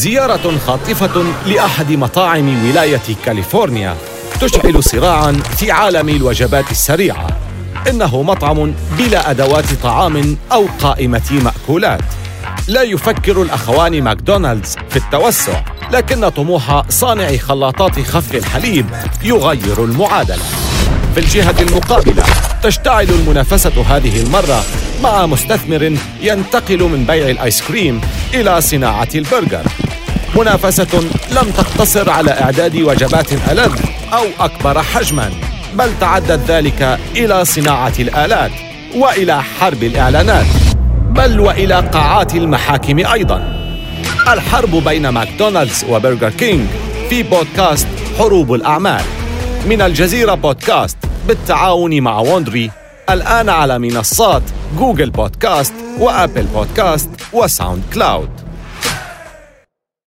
زيارة خاطفة لأحد مطاعم ولاية كاليفورنيا تشعل صراعا في عالم الوجبات السريعة. إنه مطعم بلا أدوات طعام أو قائمة مأكولات. لا يفكر الأخوان ماكدونالدز في التوسع لكن طموح صانع خلاطات خفق الحليب يغير المعادلة. في الجهة المقابلة تشتعل المنافسة هذه المرة مع مستثمر ينتقل من بيع الآيس كريم إلى صناعة البرجر. منافسة لم تقتصر على إعداد وجبات ألذ أو أكبر حجماً بل تعدت ذلك إلى صناعة الآلات وإلى حرب الإعلانات بل وإلى قاعات المحاكم أيضاً. الحرب بين ماكدونالدز وبرجر كينج في بودكاست حروب الأعمال. من الجزيرة بودكاست بالتعاون مع Wondery الآن على منصات Google Podcast و Apple Podcast و SoundCloud.